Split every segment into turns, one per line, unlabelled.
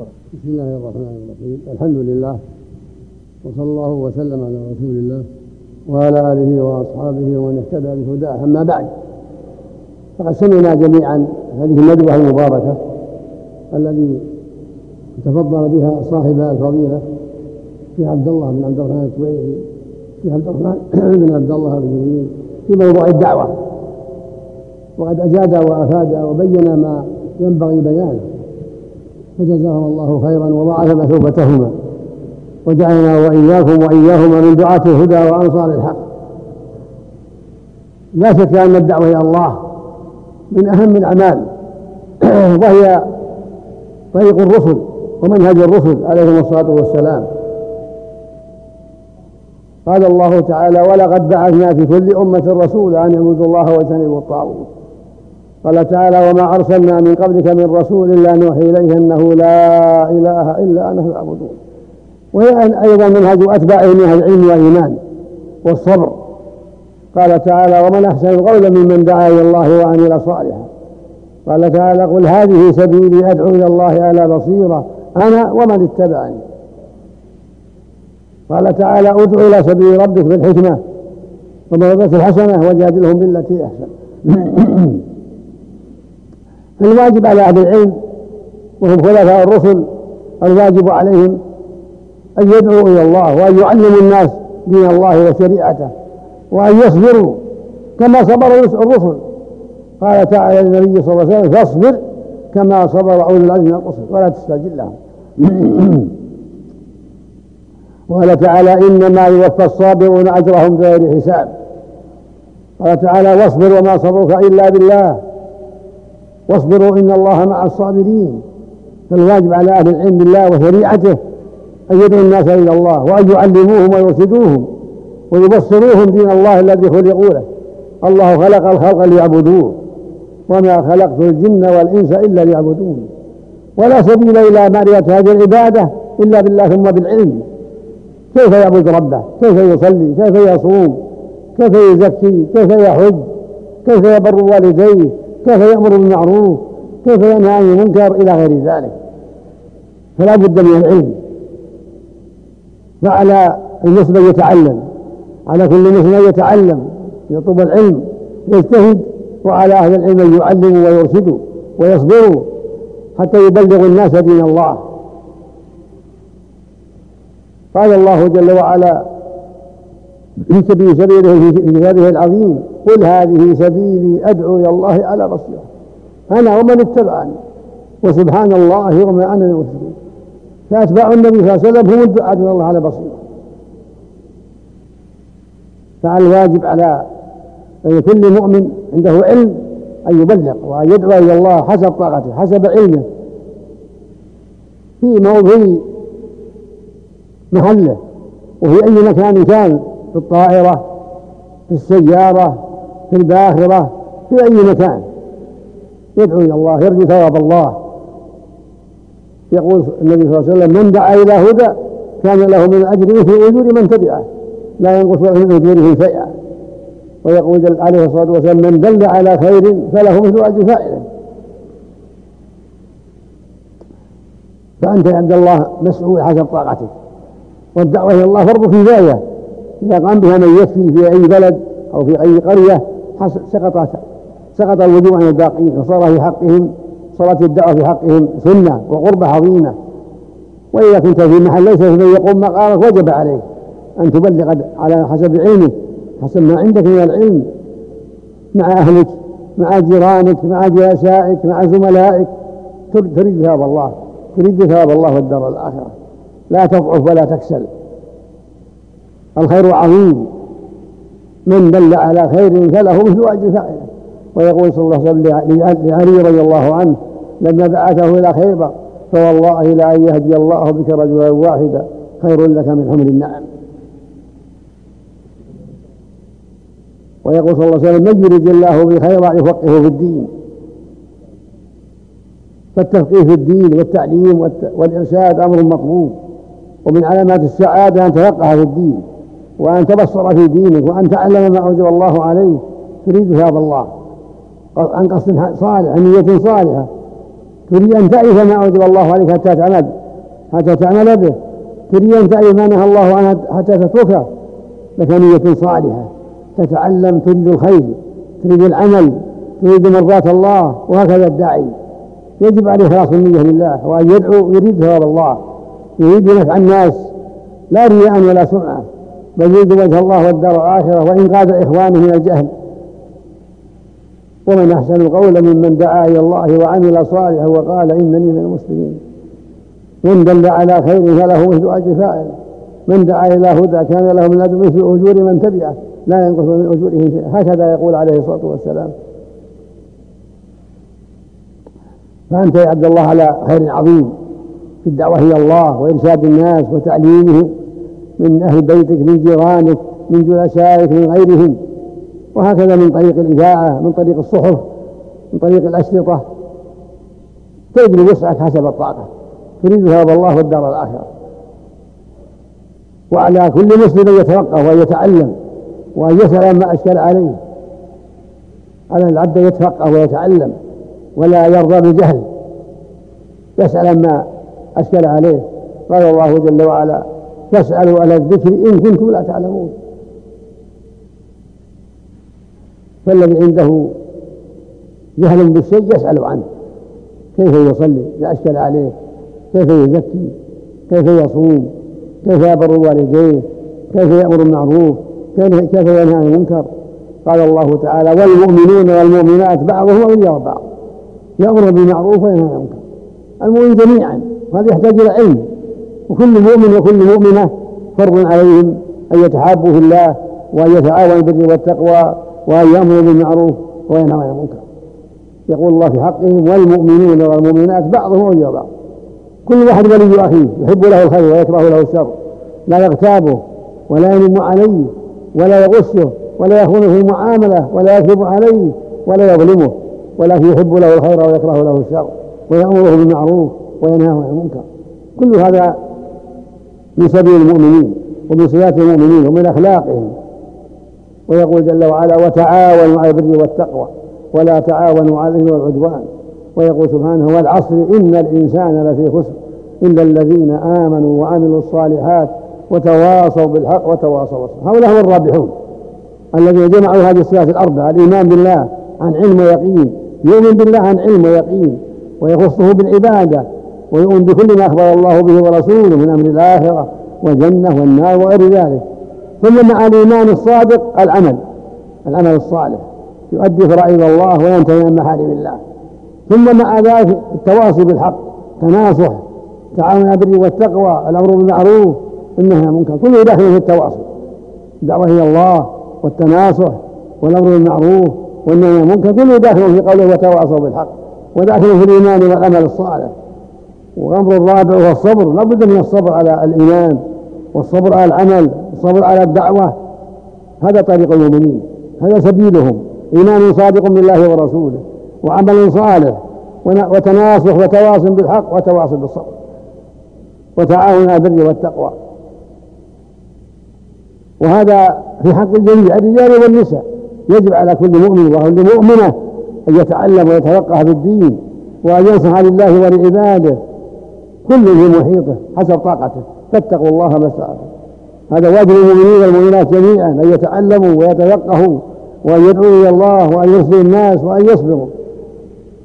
بسم الله الرحمن الرحيم. الحمد لله وصلى الله وسلم على رسول الله وعلى آله وأصحابه ومن اهتدى بهداه. أما بعد فقد سمعنا جميعا هذه الندوة المباركة الذي تفضل بها صاحب الفضيلة في عبد الله بن عبد الرحمن الكويتي في عبد الرحمن بن عبد الله الجميل في موضوع الدعوة. وقد أجاد وأفاد وبين ما ينبغي بيانه. فجزاهم الله خيرا وضاعف مثوبتهما وجعلنا وإياكم وإياهما من دعاة الهدى وأنصار الحق. لا شك أن الدعوة إلى الله من أهم الأعمال. وهي طريق الرسل ومنهج الرسل عليهم الصلاة والسلام. قال الله تعالى ولقد بعثنا في كل أمة رسولا أن اعبدوا الله واجتنبوا الطاغوت. قال تعالى وما أرسلنا من قبلك من رسول إلا نوحي إليه أنه لا إله إلا أنا فاعبدون وهي أيضا منهج أتباعه من العلم والإيمان والصبر. قال تعالى ومن أحسن قولا ممن دعا إلى الله وعمل صالحا. قال تعالى قل هذه سبيلي أدعو إلى الله على بصيرة أنا ومن اتبعني. قال تعالى ادع إلى سبيل ربك بالحكمة وموعظة الحسنة وجادلهم بالتي أحسن. فالواجب على أهل العلم وهم خلفاء الرسل الواجب عليهم أن يدعوا إلى الله وأن يعلموا الناس دين الله وشريعته وأن يصبروا كما صبر الرسل. قال تعالى للنبي صلى الله عليه وسلم فاصبر كما صبر أولو العزم من الرسل ولا تستعجل لهم. وقال تعالى إنما يوفى الصابرون أجرهم بغير حساب. قال تعالى واصبر وما صبرك إلا بالله. واصبروا إن الله مع الصابرين. فالواجب على أهل العلم بالله وشريعته أن يدعوا الناس إلى الله وأن يعلموهم ويرشدوهم ويبصروهم دين الله الذي خلقوا له. الله خلق الخلق ليعبدوه وما خلقت الجن والإنس إلا ليعبدون. ولا سبيل إلى معرفة هذه العبادة إلا بالله ثم بالعلم. كيف يعبد ربه؟ كيف يصلي؟ كيف يصوم؟ كيف يزكي؟ كيف يحج؟ كيف يبر والديه؟ كيف يأمر بالمعروف؟ كيف ينهى عن المنكر؟ إلى غير ذلك. فلا بد من العلم. فعلى المسلم يتعلم. على كل مسلم يتعلم. يطلب العلم. يجتهد. وعلى أهل العلم أن يعلموا ويرشدوا ويصبروا حتى يبلغوا الناس دين الله. قال الله جل وعلا في سبيل سبيله في كتابه العظيم قل هذه سبيلي أدعو إلى الله على بصيرة. أنا ومن اتبعني. وسبحان الله وما أنا المشركين. فأتباع النبي صلى الله عليه وسلم هم الدعاة إلى الله على بصيرة. فالواجب على كل مؤمن عنده علم أن يبلغ وأن يدعو إلى الله حسب طاقته حسب علمه. في موضوع محله وفي أي مكان كان في الطائرة في السيارة في الباخرة في أي مكان. يدعو إلى الله يرجو ثواب الله. يقول النبي صلى الله عليه وسلم من دعا إلى هدى كان له من الأجر مثل أجور من تبعه لا ينقص من أجوره شيئا. ويقول عليه الصلاة والسلام من دل على خير فله مثل أجر فاعله فأنت يا عبد الله مسؤول حسب طاقتك والدعوة إلى الله فرض كفاية. إذا قام بها من يكفي في أي بلد أو في أي قرية سقط سقط الوجوب عن الباقين وصار في حقهم صارت الدعوة في حقهم سنة وقربة عظيمة. وإذا كنت في محل ليس من يقوم مقامك وجب عليك أن تبلغ على حسب علمك حسب ما عندك من العلم. مع أهلك مع جيرانك مع جلسائك مع زملائك. تريد ثواب الله تريد ثواب الله والدار الآخرة. لا تضعف ولا تكسل. الخير عظيم. من دل على خير فله مثل اجر فاعله ويقول صلى الله عليه وسلم لعلي رضي الله عنه لما بعثه إلى خيبر فوالله لا ان يهدي الله بك رجلا واحدا خير لك من حمر النعم. ويقول صلى الله عليه وسلم من يريد الله بخيرا يفقهه في الدين. فالتفقيه في الدين والتعليم والإرشاد أمر مطلوب ومن علامات السعادة أن تفقه في الدين. وأن تبصر في دينك وأن تعلم ما أوجب الله عليك تريد ثواب الله. عن قصد صالح عن نية صالحة. تريد أن تعرف ما أوجب الله عليك حتى تعمل. حتى تعمل به. تريد أن تعرف ما نهى الله عنه حتى تتركه لك نية صالحة. تتعلم تريد الخير تريد العمل تريد مرضاة الله وهكذا الداعي. يجب عليه إخلاص النية لله وأن يدعو يريد ثواب الله. يريد نفع الناس. لا رياء ولا سمعة. بل يريد وجه الله والدار الآخرة وإنقاذ إخوانه من الجهل. ومن أحسن قولا ممن دعا إلى الله وعمل صالحا وقال إنني من المسلمين. من دل على خير فله مثل أجر فاعل. من دعا إلى هدى كان له من أجر مثل أجور من تبعه. لا ينقص من أجورهم شيئا. هكذا يقول عليه الصلاة والسلام. فأنت يا عبد الله على خير عظيم في الدعوة إلى الله وإرشاد الناس وتعليمهم من أهل بيتك من جيرانك من جلسائك من غيرهم. وهكذا من طريق الإذاعة من طريق الصحف من طريق الأشرطة. تجري وسعك حسب الطاقة. تريد ثواب الله والدار الآخرة. وعلى كل مسلم أن يتوقف وأن يتعلم وأن يسأل ما أشكل عليه. على العبد يتفقه ويتعلم ولا يرضى بالجهل. يسأل ما أشكل عليه. قال الله جل وعلا فاسألوا على الذكر إن كنتم لا تعلمون. فالذي عنده جهل بالشيء يسأل عنه. كيف يصلي؟ إذا أشكل عليه. كيف يزكي؟ كيف يصوم؟ كيف يبر والديه كيف يأمر بالمعروف؟ كيف ينهى عن المنكر؟ قال الله تعالى والمؤمنون والمؤمنات بعضهم أولياء بعض. يأمر بالمعروف وينهى عن المنكر. المؤمن جميعا. وهذا يحتاج إلى علم. وكل مؤمن وكل مؤمنة فرض عليهم أن يتحابوا في الله وأن يتعاونوا بالبر والتقوى وأن يأمروا بالمعروف وينهوا عن المنكر. يقول الله في حقهم والمؤمنون والمؤمنات بعضهم أولياء بعض. كل واحد ولي أخيه يحب له الخير ويكره له الشر. لا يغتابه ولا ينم عليه ولا يغشه ولا يخونه في المعاملة ولا يكذب عليه ولا يظلمه ولكن يحب له الخير ويكره له الشر ويأمره بالمعروف وينهاه عن المنكر. كل هذا من سبيل المؤمنين ومن صفات المؤمنين ومن أخلاقهم. ويقول جل وعلا وتعاونوا على البر والتقوى ولا تعاونوا على الاثم والعدوان. ويقول سبحانه والعصر إن الإنسان لفي خسر إلا الذين آمنوا وعملوا الصالحات وتواصوا بالحق وتواصوا بالصبر. هؤلاء هم الرابحون الذين جمعوا هذه الصفات الأربعة الإيمان بالله عن علم ويقين يؤمن بالله عن علم ويقين ويخصه بالعبادة ويؤمن بكل ما أخبر الله به ورسوله من أمر الآخرة والجنة والنار وغير ذلك. ثم مع الإيمان الصادق العمل العمل الصالح. يؤدي فرائض الله وينتهي عن محارم الله. ثم مع ذلك التواصي بالحق تناصح تعاون على البر والتقوى الأمر بالمعروف النهي عن المنكر. كله داخل في التواصي. الدعوة إلى الله والتناصح والأمر بالمعروف والنهي عن المنكر. كله داخل في قوله وتواصوا بالحق. وداخل في الإيمان والعمل الصالح. والامر الرابع هو الصبر لا بد من الصبر على الإيمان والصبر على العمل والصبر على الدعوة. هذا طريق المؤمنين هذا سبيلهم. إيمان صادق بالله ورسوله وعمل صالح وتناصح وتواصل بالحق وتواصل بالصبر وتعاون على البر والتقوى. وهذا في حق الجميع الرجال والنساء. يجب على كل مؤمن وكل مؤمنة أن يتعلم ويتفقه بالدين وأن ينصح لله ولعباده. كل في محيطه حسب طاقته. فاتقوا الله ما استطعتم. هذا واجب المؤمنين والمؤمنات جميعا أن يتعلموا ويتفقهوا وأن يدعوا إلى الله وأن يصلوا الناس وأن يصبروا.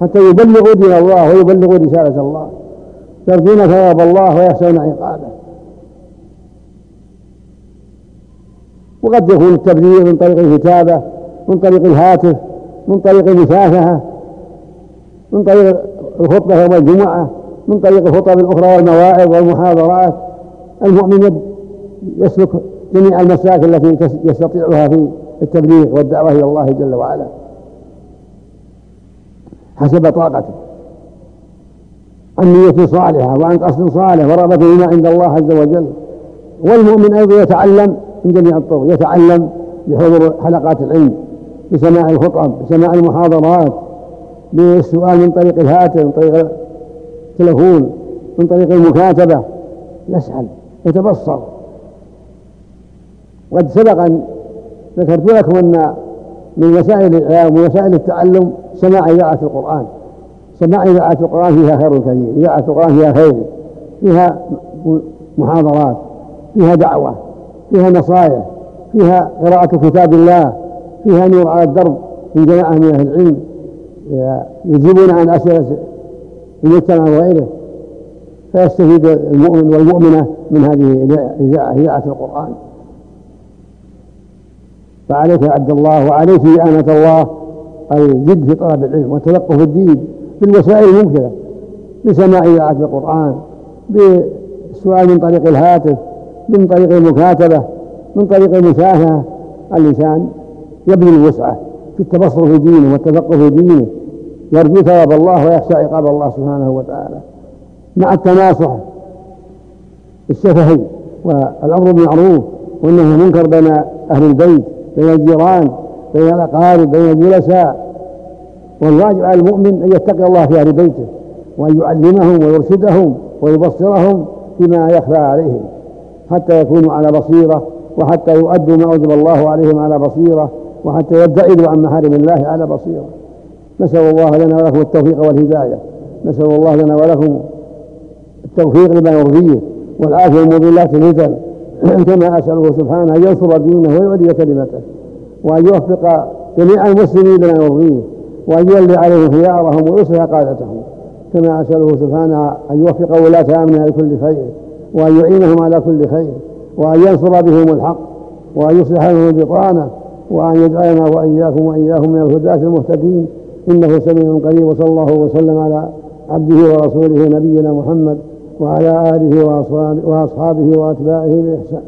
حتى يبلغوا دين الله ويبلغوا رسالة الله. يرجون ثواب الله ويخشون عقابه. وقد يكون التبليغ من طريق الكتابة من طريق الهاتف من طريق المشافهة من طريق الخطبة يوم الجمعة. من طريق الخطب الأخرى والمواعظ والمحاضرات. المؤمن يسلك جميع المساك التي يستطيعها في التبليغ والدعوة إلى الله جل وعلا. حسب طاقته. عن نية صالحة وعن قصد صالح ورغبة بما عند الله عز وجل. والمؤمن أيضا يتعلم من جميع الطرق يتعلم بحضور حلقات العلم بسماع الخطب بسماع المحاضرات بالسؤال من طريق الهاتف من طريق التلفون من طريق المكاتبة. يسأل يتبصر وقد سبق أن ذكرت لكم أن من وسائل الإعلام ووسائل التعلم سماع إذاعة القرآن. سماع إذاعة القرآن فيها خير كثير. إذاعة القرآن فيها خير فيها محاضرات فيها دعوة فيها نصائح فيها قراءة كتاب الله فيها نور على الدرب من جماعة من أهل العلم يجيبون عن أسئلة المجتمع وغيره فيستفيد المؤمن والمؤمنة من هذه إذاعة القرآن. فعليك عبد الله وعليك يا أمة الله الجد في طلب العلم وتلقف الدين بالوسائل الممكنة بسماع إذاعة القرآن بالسؤال من طريق الهاتف من طريق المكاتبة من طريق المشاهدة. اللسان يبذل الوسعة في التبصر في دينه والتفقه في دينه. يرجو ثواب الله ويخشى عقاب الله سبحانه وتعالى. مع التناصح الشفهي والأمر بالمعروف والنهي المنكر بين أهل البيت بين الجيران بين الأقارب بين الجلساء. والواجب على المؤمن أن يتقي الله في أهل بيته وأن يعلمهم ويرشدهم ويبصرهم بما يخفى عليهم حتى يكونوا على بصيرة وحتى يؤدوا ما أوجب الله عليهم على بصيرة وحتى يبتعدوا عن محارم الله على بصيرة. نسأل الله لنا ولكم التوفيق والهداية. نسأل الله لنا ولكم التوفيق لما يرضيه والعافية من مضلات الفتن كما أسأله سبحانه أن ينصر دينه ويعلي كلمته. وأن يوفق جميع المسلمين لما يرضيه. وأن يولي عليهم خيارهم ويصلح قادتهم كما أسأله سبحانه أن يوفق ولاة امنها لكل خير. وأن يعينهم على كل خير. وأن ينصر بهم الحق. وأن يصلح لهم البطانة. وأن يجعلنا وإياكم وإياهم من الهداة المهتدين. إنه سميع قريب وصلى الله وسلم على عبده ورسوله نبينا محمد وعلى آله وأصحابه وأتباعه بإحسان.